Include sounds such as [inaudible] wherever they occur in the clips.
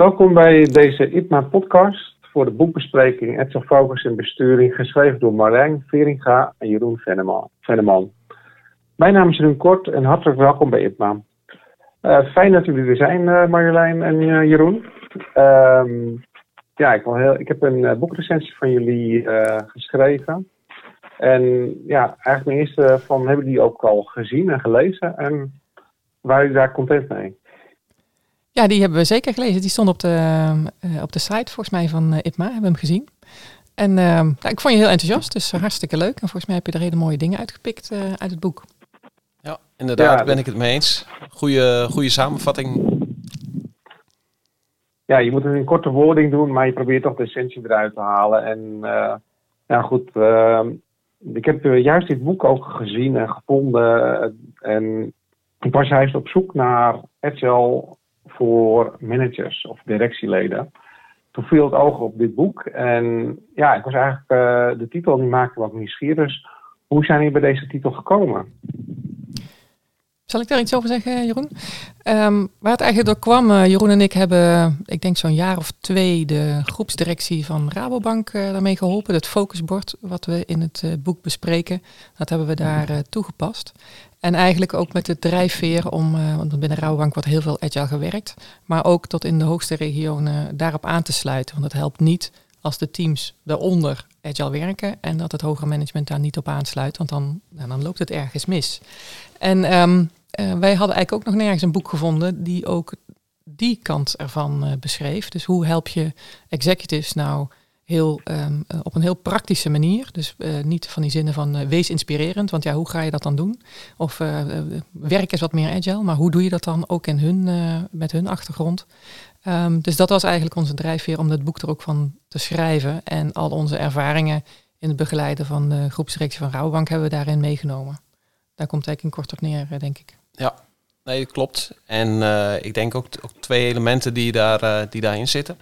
Welkom bij deze IPMA-podcast voor de boekbespreking Agile Focus in Besturing, geschreven door Marijn Veringa en Jeroen Venneman. Mijn naam is Jeroen Kort en hartelijk welkom bij IPMA. Uh, fijn dat jullie er zijn, uh, Marjolein en uh, Jeroen. Ehm, ja, ik, wil heel, ik heb een boekrecensie van jullie geschreven. En ja, eigenlijk mijn eerste van, hebben jullie ook al gezien en gelezen? En waren jullie daar content mee? Ja, die hebben we zeker gelezen. Die stond op de, uh, op de site volgens mij van uh, IPMA, hebben we hem gezien. En uh, nou, ik vond je heel enthousiast, dus hartstikke leuk. En volgens mij heb je er hele mooie dingen uitgepikt uit het boek. Ja, inderdaad, ja, ben ik het mee eens. Goede, goede samenvatting. Ja, je moet het in korte wording doen, maar je probeert toch de essentie eruit te halen. En ja, goed, ehm, ik heb juist dit boek ook gezien en gevonden. En ik was juist op zoek naar agile voor managers of directieleden. Toen viel het oog op dit boek. En ja, ik was eigenlijk, uh, de titel die maakte wat nieuwsgierig. Hoe zijn jullie bij deze titel gekomen? Zal ik daar iets over zeggen, Jeroen? Um, waar het eigenlijk door kwam, uh, Jeroen en ik hebben, ik denk zo'n jaar of twee, de groepsdirectie van Rabobank uh, daarmee geholpen. Het focusbord wat we in het boek bespreken, dat hebben we daar toegepast. En eigenlijk ook met de drijfveer om, uh, want binnen Rouwbank wordt heel veel agile gewerkt, maar ook tot in de hoogste regionen daarop aan te sluiten. Want het helpt niet als de teams daaronder agile werken en dat het hogere management daar niet op aansluit, want dan, dan loopt het ergens mis. En um, uh, wij hadden eigenlijk ook nog nergens een boek gevonden die ook die kant ervan uh, beschreef. Dus hoe help je executives nou heel, um, op een heel praktische manier. Dus uh, niet van die zinnen van uh, wees inspirerend, want ja, hoe ga je dat dan doen? Of werk is wat meer agile, maar hoe doe je dat dan ook in hun, met hun achtergrond? Um, dus dat was eigenlijk onze drijfveer om dat boek er ook van te schrijven. En al onze ervaringen in het begeleiden van de groepsdirectie van Rouwbank hebben we daarin meegenomen. Daar komt eigenlijk in kort op neer, denk ik. Ja, nee, klopt. En ik denk ook, ook, twee elementen die, daar, die daarin zitten.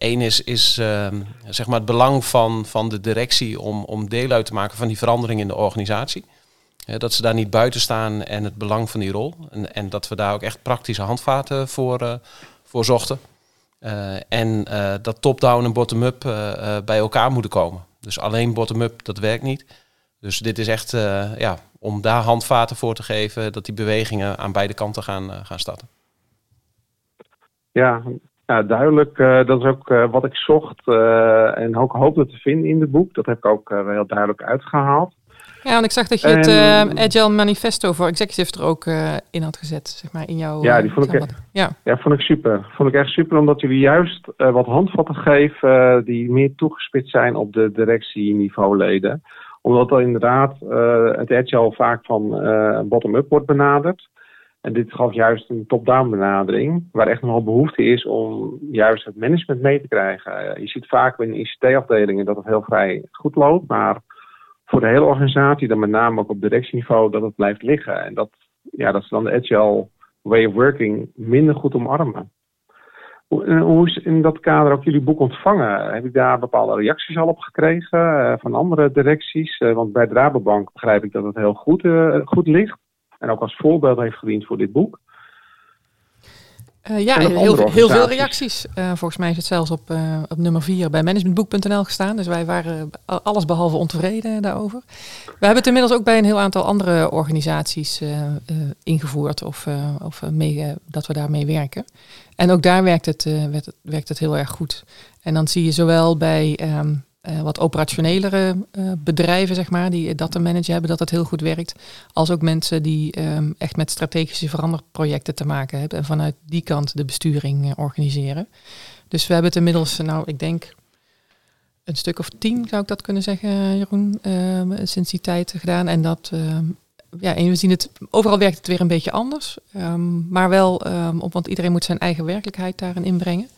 Eén is, is uh, zeg maar het belang van, van de directie om, om deel uit te maken van die verandering in de organisatie. dat ze daar niet buiten staan en het belang van die rol. En, en dat we daar ook echt praktische handvaten voor, uh, voor zochten. Uh, en uh, dat top-down en bottom-up bij elkaar moeten komen. Dus alleen bottom-up, dat werkt niet. Dus dit is echt ja, om daar handvaten voor te geven, dat die bewegingen aan beide kanten gaan, gaan starten. Ja, ja, duidelijk. Uh, dat is ook uh, wat ik zocht uh, en ook hoopte te vinden in het boek. Dat heb ik ook heel duidelijk uitgehaald. Ja, want ik zag dat je en, het Agile Manifesto voor Executive er ook in had gezet, zeg maar, in jouw... Ja, die vond ik, ja. ja. vond ik super. Vond ik echt super, omdat jullie juist wat handvatten geven die meer toegespitst zijn op de directieniveauleden. Omdat er inderdaad het Agile vaak van bottom-up wordt benaderd. En dit gaf juist een top-down benadering, waar echt nogal behoefte is om juist het management mee te krijgen. Je ziet vaak in ICT-afdelingen dat het heel vrij goed loopt, maar voor de hele organisatie, dan met name ook op directieniveau, dat het blijft liggen. En dat, ja, dat ze dan de agile way of working minder goed omarmen. Hoe is in dat kader ook jullie boek ontvangen? Heb ik daar bepaalde reacties al op gekregen uh, van andere directies? Uh, want bij de Rabobank begrijp ik dat het heel goed, goed ligt en ook als voorbeeld heeft gediend voor dit boek. Uh, ja, heel, heel, veel reacties. Uh, volgens mij is het zelfs op, uh, op nummer 4 bij managementboek.nl gestaan. Dus wij waren alles behalve ontevreden daarover. We hebben het inmiddels ook bij een heel aantal andere organisaties ingevoerd of, of mee, dat we daarmee werken. En ook daar werkt het, werkt, werkt het heel erg goed. En dan zie je zowel bij um, uh, wat operationelere uh, bedrijven, zeg maar, die dat te managen hebben, dat het heel goed werkt. Als ook mensen die um, echt met strategische veranderprojecten te maken hebben en vanuit die kant de besturing uh, organiseren. Dus we hebben het inmiddels, nou, ik denk een stuk of tien, zou ik dat kunnen zeggen, Jeroen, ehm, sinds die tijd gedaan. En dat, ja, en we zien het, overal werkt het weer een beetje anders. Um, maar wel, op, want iedereen moet zijn eigen werkelijkheid daarin inbrengen.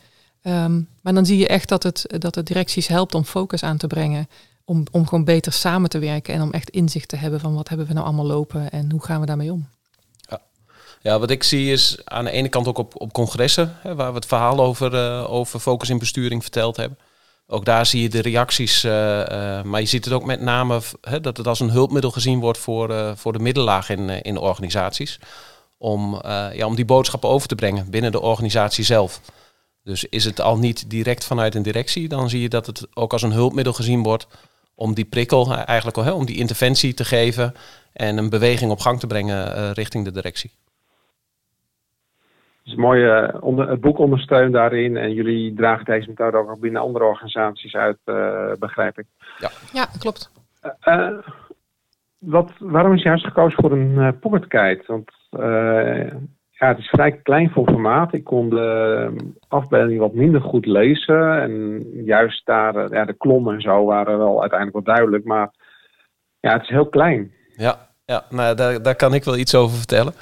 Um, maar dan zie je echt dat het, dat het directies helpt om focus aan te brengen. Om, om gewoon beter samen te werken en om echt inzicht te hebben van wat hebben we nou allemaal lopen en hoe gaan we daarmee om. Ja, wat ik zie is aan de ene kant ook op, op congressen, hè, waar we het verhaal over, uh, over focus in besturing verteld hebben. Ook daar zie je de reacties, uh, uh, maar je ziet het ook met name hè, dat het als een hulpmiddel gezien wordt voor, voor de middellaag in, in organisaties. Om, ja, om die boodschappen over te brengen binnen de organisatie zelf. Dus is het al niet direct vanuit een directie, dan zie je dat het ook als een hulpmiddel gezien wordt om die prikkel eigenlijk al, om die interventie te geven en een beweging op gang te brengen richting de directie. Het is mooi, uh, onder, het boek ondersteunt daarin en jullie dragen deze methode ook binnen andere organisaties uit, uh, begrijp ik. Ja, ja klopt. Uh, wat, waarom is juist gekozen voor een pocketkite? Want ja, het is vrij klein voor formaat. Ik kon de afbeelding wat minder goed lezen. En juist daar, ja, de klommen en zo waren wel uiteindelijk wel duidelijk. Maar ja, het is heel klein. Ja, ja nou, daar, daar kan ik wel iets over vertellen.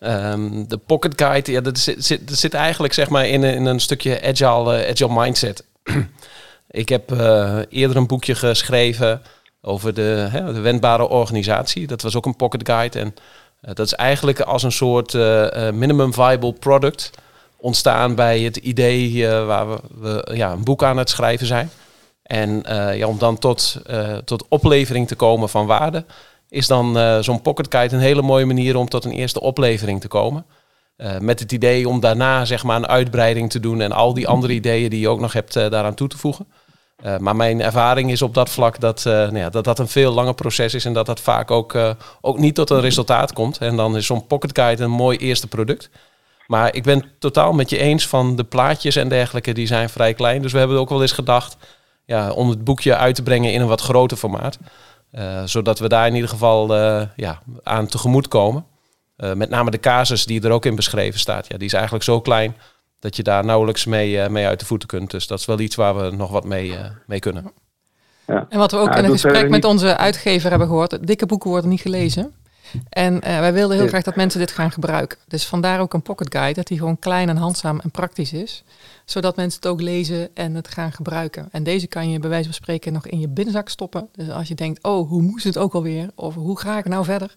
Um, de Pocket Guide, ja, dat zit, zit, zit eigenlijk zeg maar in, in een stukje agile, uh, agile mindset. [clears throat] ik heb uh, eerder een boekje geschreven over de, hè, de wendbare organisatie. Dat was ook een Pocket Guide. En dat is eigenlijk als een soort minimum viable product ontstaan bij het idee waar we, we, ja, een boek aan het schrijven zijn. En ja, om dan tot, tot oplevering te komen van waarde is dan zo'n pocketkite een hele mooie manier om tot een eerste oplevering te komen. Met het idee om daarna zeg maar een uitbreiding te doen en al die andere ideeën die je ook nog hebt daaraan toe te voegen. Maar mijn ervaring is op dat vlak dat, nou ja, dat dat een veel langer proces is en dat dat vaak ook, ook niet tot een resultaat komt. En dan is zo'n pocketkite een mooi eerste product. Maar ik ben totaal met je eens van de plaatjes en dergelijke, die zijn vrij klein. Dus we hebben ook wel eens gedacht ja, om het boekje uit te brengen in een wat groter formaat. Zodat we daar in ieder geval ja, aan tegemoet komen. Met name de casus die er ook in beschreven staat. Ja, die is eigenlijk zo klein dat je daar nauwelijks mee, mee uit de voeten kunt. Dus dat is wel iets waar we nog wat mee, mee kunnen. Ja. En wat we ook in een gesprek met onze uitgever hebben gehoord. Dikke boeken worden niet gelezen. En wij wilden heel graag dat mensen dit gaan gebruiken. Dus vandaar ook een pocket guide. Dat die gewoon klein en handzaam en praktisch is zodat mensen het ook lezen en het gaan gebruiken. En deze kan je bij wijze van spreken nog in je binnenzak stoppen. Dus als je denkt, oh, hoe moest het ook alweer? Of hoe ga ik nou verder?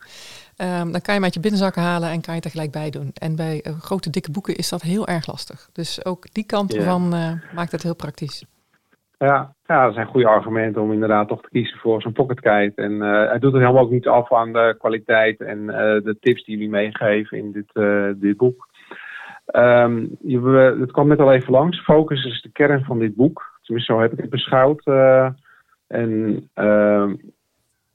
Um, dan kan je met je binnenzakken halen en kan je tegelijk bij doen. En bij uh, grote dikke boeken is dat heel erg lastig. Dus ook die kant ervan uh, maakt het heel praktisch. Ja, ja, dat zijn goede argumenten om inderdaad toch te kiezen voor zo'n pocketkite. En uh, hij doet het helemaal ook niet af aan de kwaliteit en de tips die jullie meegeven in dit, dit boek. Um, je, het kwam net al even langs. Focus is de kern van dit boek. Tenminste, zo heb ik het beschouwd. En uh,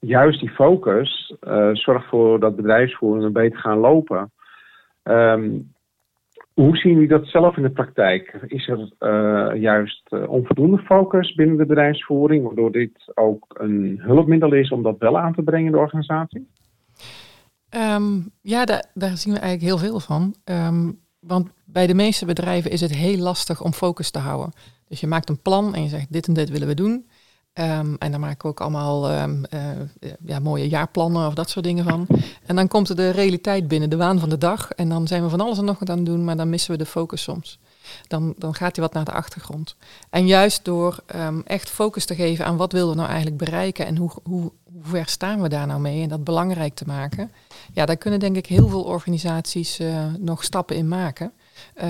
juist die focus uh, zorgt voor dat bedrijfsvoeringen beter gaan lopen. Um, hoe zien jullie dat zelf in de praktijk? Is er uh, juist onvoldoende focus binnen de bedrijfsvoering, waardoor dit ook een hulpmiddel is om dat wel aan te brengen in de organisatie? Um, ja, daar, daar, zien we eigenlijk heel veel van. Um, want bij de meeste bedrijven is het heel lastig om focus te houden. Dus je maakt een plan en je zegt dit en dit willen we doen. Um, en dan maken we ook allemaal um, uh, ja, mooie jaarplannen of dat soort dingen van. En dan komt de realiteit binnen, de waan van de dag. En dan zijn we van alles en nog wat aan het doen, maar dan missen we de focus soms. Dan, dan gaat hij wat naar de achtergrond. En juist door um, echt focus te geven aan wat willen we nou eigenlijk bereiken en hoe, hoe, hoe ver staan we daar nou mee en dat belangrijk te maken. Ja, daar kunnen denk ik heel veel organisaties uh, nog stappen in maken.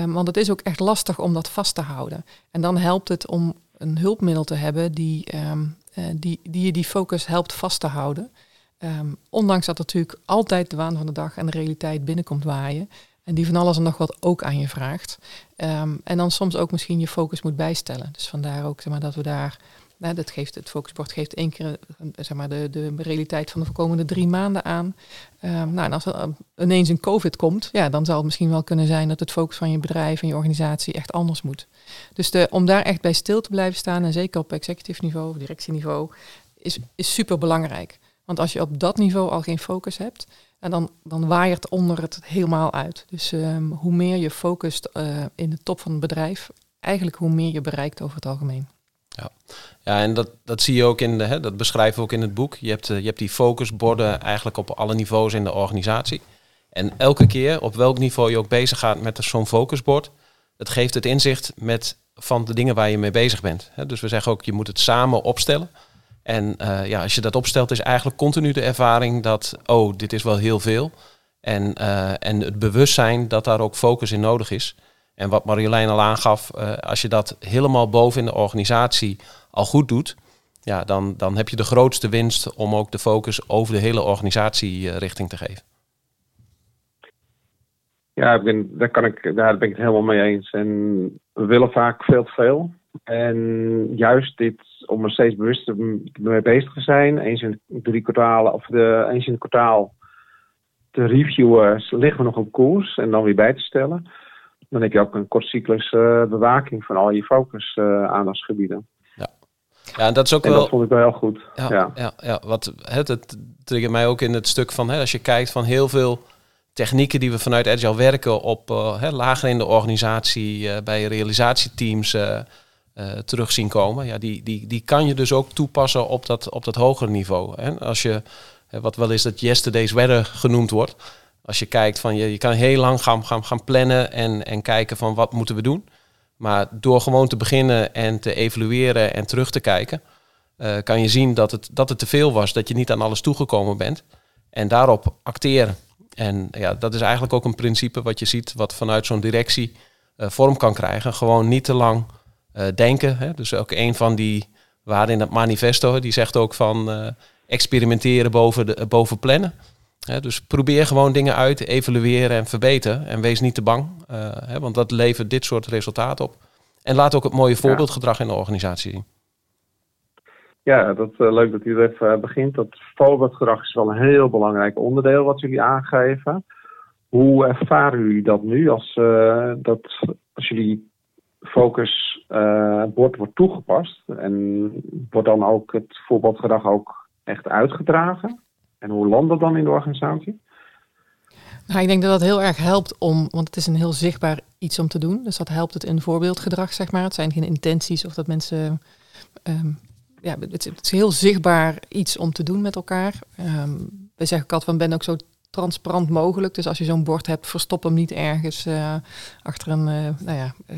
Want het is ook echt lastig om dat vast te houden. En dan helpt het om een hulpmiddel te hebben die, um, uh, die, die je die focus helpt vast te houden. Um, ondanks dat natuurlijk altijd de waan van de dag en de realiteit binnenkomt waaien. En die van alles en nog wat ook aan je vraagt. Um, en dan soms ook misschien je focus moet bijstellen. Dus vandaar ook zeg maar, dat we daar dat geeft, het focusbord geeft één keer zeg maar, de, de realiteit van de komende drie maanden aan. Um, nou, en als er ineens een COVID komt, ja, dan zal het misschien wel kunnen zijn dat het focus van je bedrijf en je organisatie echt anders moet. Dus de, om daar echt bij stil te blijven staan, en zeker op executive niveau, directieniveau, is, is super belangrijk. Want als je op dat niveau al geen focus hebt, en dan, dan waaiert onder het helemaal uit. Dus um, hoe meer je focust uh, in de top van het bedrijf, eigenlijk hoe meer je bereikt over het algemeen. Ja, ja en dat, dat zie je ook in de, hè, dat beschrijven we ook in het boek. Je hebt, eh, je hebt die focusborden eigenlijk op alle niveaus in de organisatie. En elke keer, op welk niveau je ook bezig gaat met zo'n focusbord, het geeft het inzicht met, van de dingen waar je mee bezig bent. Dus we zeggen ook, je moet het samen opstellen. En uh, ja, als je dat opstelt, is eigenlijk continu de ervaring dat, oh, dit is wel heel veel. En, uh, en het bewustzijn dat daar ook focus in nodig is. En wat Marjolein al aangaf, uh, als je dat helemaal boven in de organisatie al goed doet, ja, dan, dan heb je de grootste winst om ook de focus over de hele organisatie richting te geven. Ja, ik ben, daar, kan ik, daar ben ik het helemaal mee eens. En we willen vaak veel te veel. En juist dit, om er steeds bewuster mee bezig te zijn, eens in drie kwartalen of de, eens in het kwartaal te reviewen, liggen we nog op koers en dan weer bij te stellen. Dan heb je ook een kortcyclus uh, bewaking van al je focus uh, aandachtsgebieden. Ja. ja, en dat is ook en wel. Dat vond ik wel heel goed. Ja, ja. ja, ja wat het, het triggert mij ook in het stuk van hè, als je kijkt van heel veel technieken die we vanuit Agile werken op uh, lager in de organisatie, uh, bij realisatieteams uh, terug zien komen. Ja, die, die, die kan je dus ook toepassen op dat, op dat hogere niveau. Hè? Als je, wat wel is dat yesterday's weather genoemd wordt. Als je kijkt van je, je kan heel lang gaan, gaan, gaan plannen en, en kijken van wat moeten we doen. Maar door gewoon te beginnen en te evalueren en terug te kijken, kan je zien dat het, dat het te veel was, dat je niet aan alles toegekomen bent. En daarop acteren. En ja, dat is eigenlijk ook een principe wat je ziet, wat vanuit zo'n directie uh, vorm kan krijgen. Gewoon niet te lang uh, denken. Hè? Dus ook een van die waarden in het manifesto, die zegt ook van experimenteren boven, de, boven plannen. Hè? Dus probeer gewoon dingen uit, evalueren en verbeteren. En wees niet te bang, hè? want dat levert dit soort resultaten op. En laat ook het mooie voorbeeldgedrag in de organisatie zien. Ja, dat uh, leuk dat u er even begint. Dat voorbeeldgedrag is wel een heel belangrijk onderdeel wat jullie aangeven. Hoe ervaren jullie dat nu als, dat, als jullie focus bord wordt toegepast? En wordt dan ook het voorbeeldgedrag ook echt uitgedragen? En hoe landt dat dan in de organisatie? Nou, ik denk dat dat heel erg helpt om, want het is een heel zichtbaar iets om te doen. Dus dat helpt het in voorbeeldgedrag, zeg maar. Het zijn geen intenties of dat mensen um, ja, het, is heel zichtbaar iets om te doen met elkaar. Um, wij zeggen altijd van ben ook zo transparant mogelijk. Dus als je zo'n bord hebt, verstop hem niet ergens uh, achter een, uh, nou ja, uh,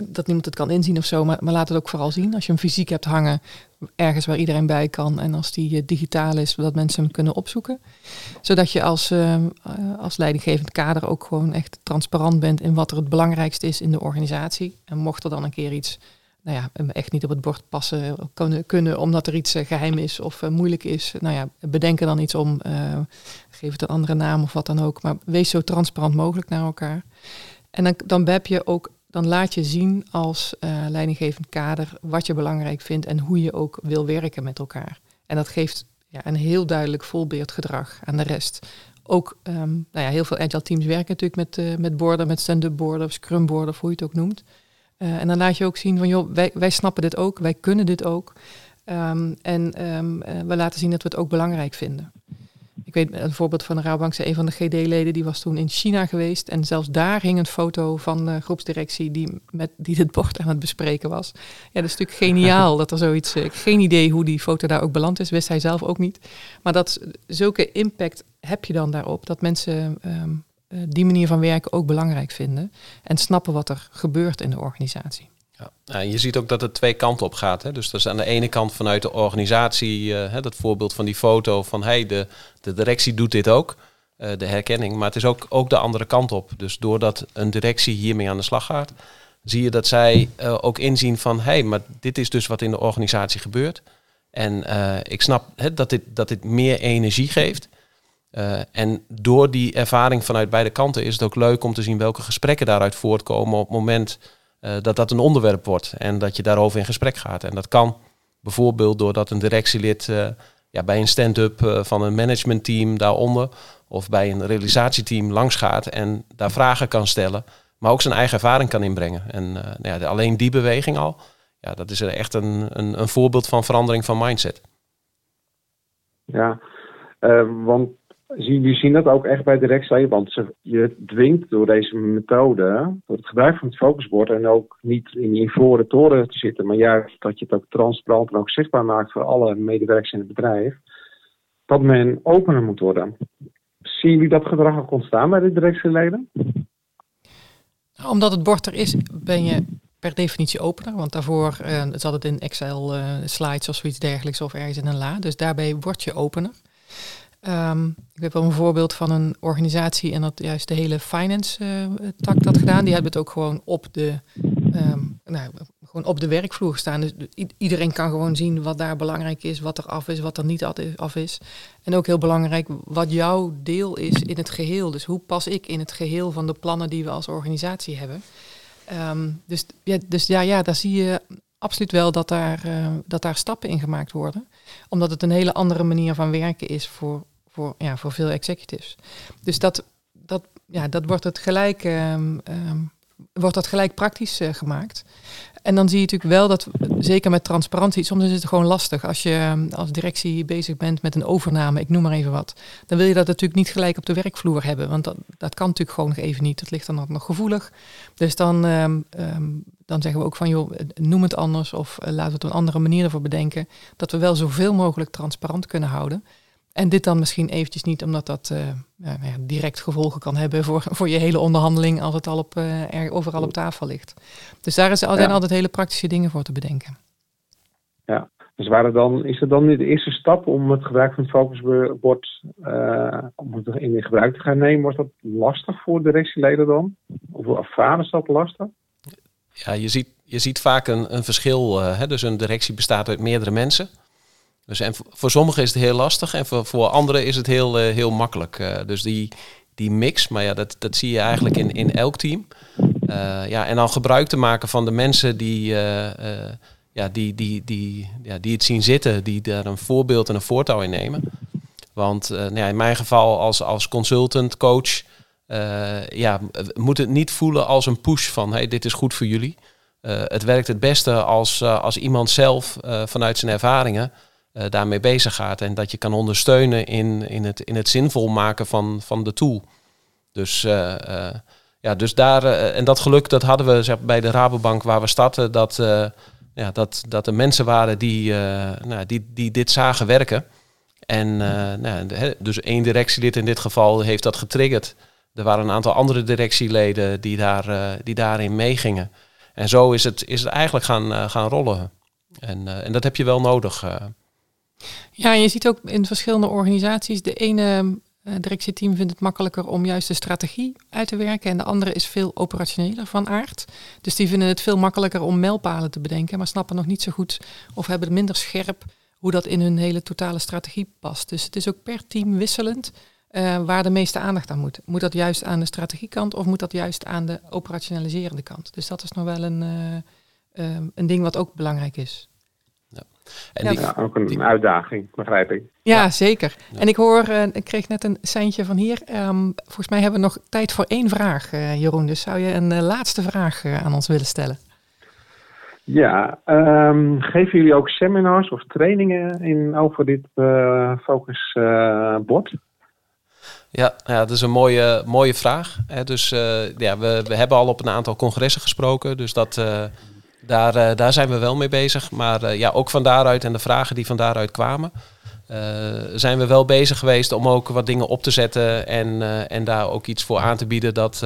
dat niemand het kan inzien of zo. Maar, maar, laat het ook vooral zien. Als je hem fysiek hebt hangen, ergens waar iedereen bij kan. En als die digitaal is, dat mensen hem kunnen opzoeken. Zodat je als, als leidinggevend kader ook gewoon echt transparant bent in wat er het belangrijkste is in de organisatie. En mocht er dan een keer iets nou ja, echt niet op het bord passen kunnen, kunnen omdat er iets geheim is of moeilijk is. Nou ja, bedenk er dan iets om, geef het een andere naam of wat dan ook. Maar wees zo transparant mogelijk naar elkaar. En dan, dan heb je ook, dan laat je zien als uh, leidinggevend kader wat je belangrijk vindt en hoe je ook wil werken met elkaar. En dat geeft ja, een heel duidelijk volbeeldgedrag aan de rest. Ook um, nou ja, heel veel agile teams werken natuurlijk met, uh, met borden, met stand-up borden of scrum borden of hoe je het ook noemt. Uh, en dan laat je ook zien van, joh, wij, snappen dit ook, wij kunnen dit ook. Um, en uh, we laten zien dat we het ook belangrijk vinden. Ik weet een voorbeeld van de Rabobank, een van de GD-leden, die was toen in China geweest. En zelfs daar hing een foto van de groepsdirectie die, met, die dit bord aan het bespreken was. Ja, dat is natuurlijk geniaal dat er zoiets, uh, geen idee hoe die foto daar ook beland is, wist hij zelf ook niet. Maar dat zulke impact heb je dan daarop, dat mensen um, die manier van werken ook belangrijk vinden. En snappen wat er gebeurt in de organisatie. Ja, nou, je ziet ook dat het twee kanten op gaat. Hè? Dus dat is aan de ene kant vanuit de organisatie, uh, hè, dat voorbeeld van die foto van hey, de, de directie doet dit ook, uh, de herkenning. Maar het is ook, ook de andere kant op. Dus doordat een directie hiermee aan de slag gaat, zie je dat zij uh, ook inzien van hey, maar dit is dus wat in de organisatie gebeurt. En ik snap hè, dat, dit, dat dit meer energie geeft. En door die ervaring vanuit beide kanten is het ook leuk om te zien welke gesprekken daaruit voortkomen op het moment uh, dat dat een onderwerp wordt en dat je daarover in gesprek gaat. En dat kan bijvoorbeeld doordat een directielid uh, ja, bij een stand-up van een managementteam daaronder of bij een realisatieteam langs gaat en daar vragen kan stellen, maar ook zijn eigen ervaring kan inbrengen. En nou ja, alleen die beweging al, ja, dat is echt een, een, een voorbeeld van verandering van mindset. Ja, want Jullie zien dat ook echt bij directie, want ze, je dwingt door deze methode, door het gebruik van het focusbord en ook niet in je ivoren toren te zitten, maar juist dat je het ook transparant en ook zichtbaar maakt voor alle medewerkers in het bedrijf, dat men opener moet worden. Zien jullie dat gedrag ook ontstaan bij de directieleden? Nou, omdat het bord er is, ben je per definitie opener. Want daarvoor uh, zat het in Excel uh, slides of zoiets dergelijks of ergens in een la. Dus daarbij word je opener. Um, ik heb wel een voorbeeld van een organisatie en dat juist de hele finance uh, tak dat gedaan. Die hebben het ook gewoon op de, um, nou, gewoon op de werkvloer staan. Dus iedereen kan gewoon zien wat daar belangrijk is, wat er af is, wat er niet af is. En ook heel belangrijk wat jouw deel is in het geheel. Dus hoe pas ik in het geheel van de plannen die we als organisatie hebben. Ehm, dus, ja, dus ja, ja, daar zie je absoluut wel dat daar, dat daar stappen in gemaakt worden. Omdat het een hele andere manier van werken is voor, voor, ja, voor veel executives. Dus dat, dat, ja, dat wordt het gelijk, ehm, ehm, wordt dat gelijk praktisch gemaakt. En dan zie je natuurlijk wel dat, zeker met transparantie, soms is het gewoon lastig. Als je ehm, als directie bezig bent met een overname, ik noem maar even wat, dan wil je dat natuurlijk niet gelijk op de werkvloer hebben. Want dat, dat kan natuurlijk gewoon nog even niet. Dat ligt dan nog gevoelig. Dus dan, dan zeggen we ook van, joh, noem het anders of uh, laten we het op een andere manier ervoor bedenken. Dat we wel zoveel mogelijk transparant kunnen houden. En dit dan misschien eventjes niet, omdat dat uh, ja, direct gevolgen kan hebben voor, voor je hele onderhandeling als het al op, uh, er overal op tafel ligt. Dus daar zijn ja. altijd hele praktische dingen voor te bedenken. Ja, dus waren dan, is het dan de eerste stap om het gebruik van het focusbord uh, om het in gebruik te gaan nemen? Was dat lastig voor directieleden dan? Of ervaren ze dat lastig? Ja, je ziet, je ziet vaak een, een verschil. hè? Dus een directie bestaat uit meerdere mensen. Dus en voor sommigen is het heel lastig en voor, voor anderen is het heel, uh, heel makkelijk. Uh, dus die, die mix, maar ja, dat, dat zie je eigenlijk in, in elk team. Uh, ja, en dan gebruik te maken van de mensen die, ja, die, die, die, ja, die het zien zitten, die daar een voorbeeld en een voortouw in nemen. Want nou ja, in mijn geval als, als consultant, coach, ja, moet het niet voelen als een push van hey, dit is goed voor jullie. het werkt het beste als, als iemand zelf vanuit zijn ervaringen uh, daarmee bezig gaat. En dat je kan ondersteunen in, in, het, in het zinvol maken van, van de tool. Dus, uh, uh, ja, dus daar, en dat geluk dat hadden we zeg, bij de Rabobank waar we starten, dat, ja, dat, dat er mensen waren die, nou, die, die dit zagen werken. En nou, dus één directielid in dit geval heeft dat getriggerd. Er waren een aantal andere directieleden die, daar, die daarin meegingen. En zo is het, is het eigenlijk gaan, gaan rollen. En, en dat heb je wel nodig. Ja, je ziet ook in verschillende organisaties, de ene uh, directieteam vindt het makkelijker om juist de strategie uit te werken en de andere is veel operationeler van aard. Dus die vinden het veel makkelijker om mijlpalen te bedenken, maar snappen nog niet zo goed of hebben minder scherp hoe dat in hun hele totale strategie past. Dus het is ook per team wisselend uh, waar de meeste aandacht aan moet. Moet dat juist aan de strategiekant of moet dat juist aan de operationaliserende kant? Dus dat is nog wel een, uh, een ding wat ook belangrijk is. En ja, ook een uitdaging, begrijp ik. Ja, zeker. En ik hoor, uh, ik kreeg net een seintje van hier. Um, volgens mij hebben we nog tijd voor één vraag, uh, Jeroen. Dus zou je een uh, laatste vraag aan ons willen stellen? Ja, um, geven jullie ook seminars of trainingen in, over dit focusbord? Ja, ja, dat is een mooie, mooie vraag. Hè. Dus ja, we, we hebben al op een aantal congressen gesproken. Dus dat, daar, uh, daar zijn we wel mee bezig. Maar uh, ja, ook van daaruit en de vragen die van daaruit kwamen, uh, zijn we wel bezig geweest om ook wat dingen op te zetten en, en daar ook iets voor aan te bieden. Dat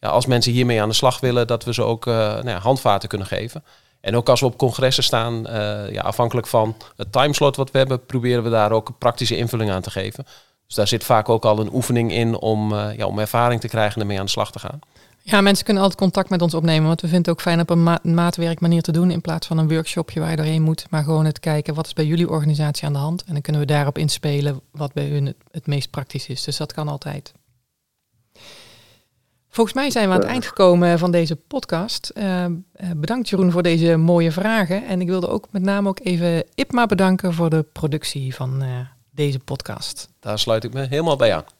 ja, als mensen hiermee aan de slag willen, dat we ze ook nou ja, handvaten kunnen geven. En ook als we op congressen staan, ja, afhankelijk van het timeslot wat we hebben, proberen we daar ook een praktische invulling aan te geven. Dus daar zit vaak ook al een oefening in om, ja, om ervaring te krijgen en ermee aan de slag te gaan. Ja, mensen kunnen altijd contact met ons opnemen. Want we vinden het ook fijn op een ma maatwerkmanier te doen. In plaats van een workshopje waar je doorheen moet. Maar gewoon het kijken wat is bij jullie organisatie aan de hand. En dan kunnen we daarop inspelen wat bij hun het, meest praktisch is. Dus dat kan altijd. Volgens mij zijn we aan het eind gekomen van deze podcast. Uh, bedankt Jeroen voor deze mooie vragen. En ik wilde ook met name ook even IPMA bedanken voor de productie van uh, deze podcast. Daar sluit ik me helemaal bij aan.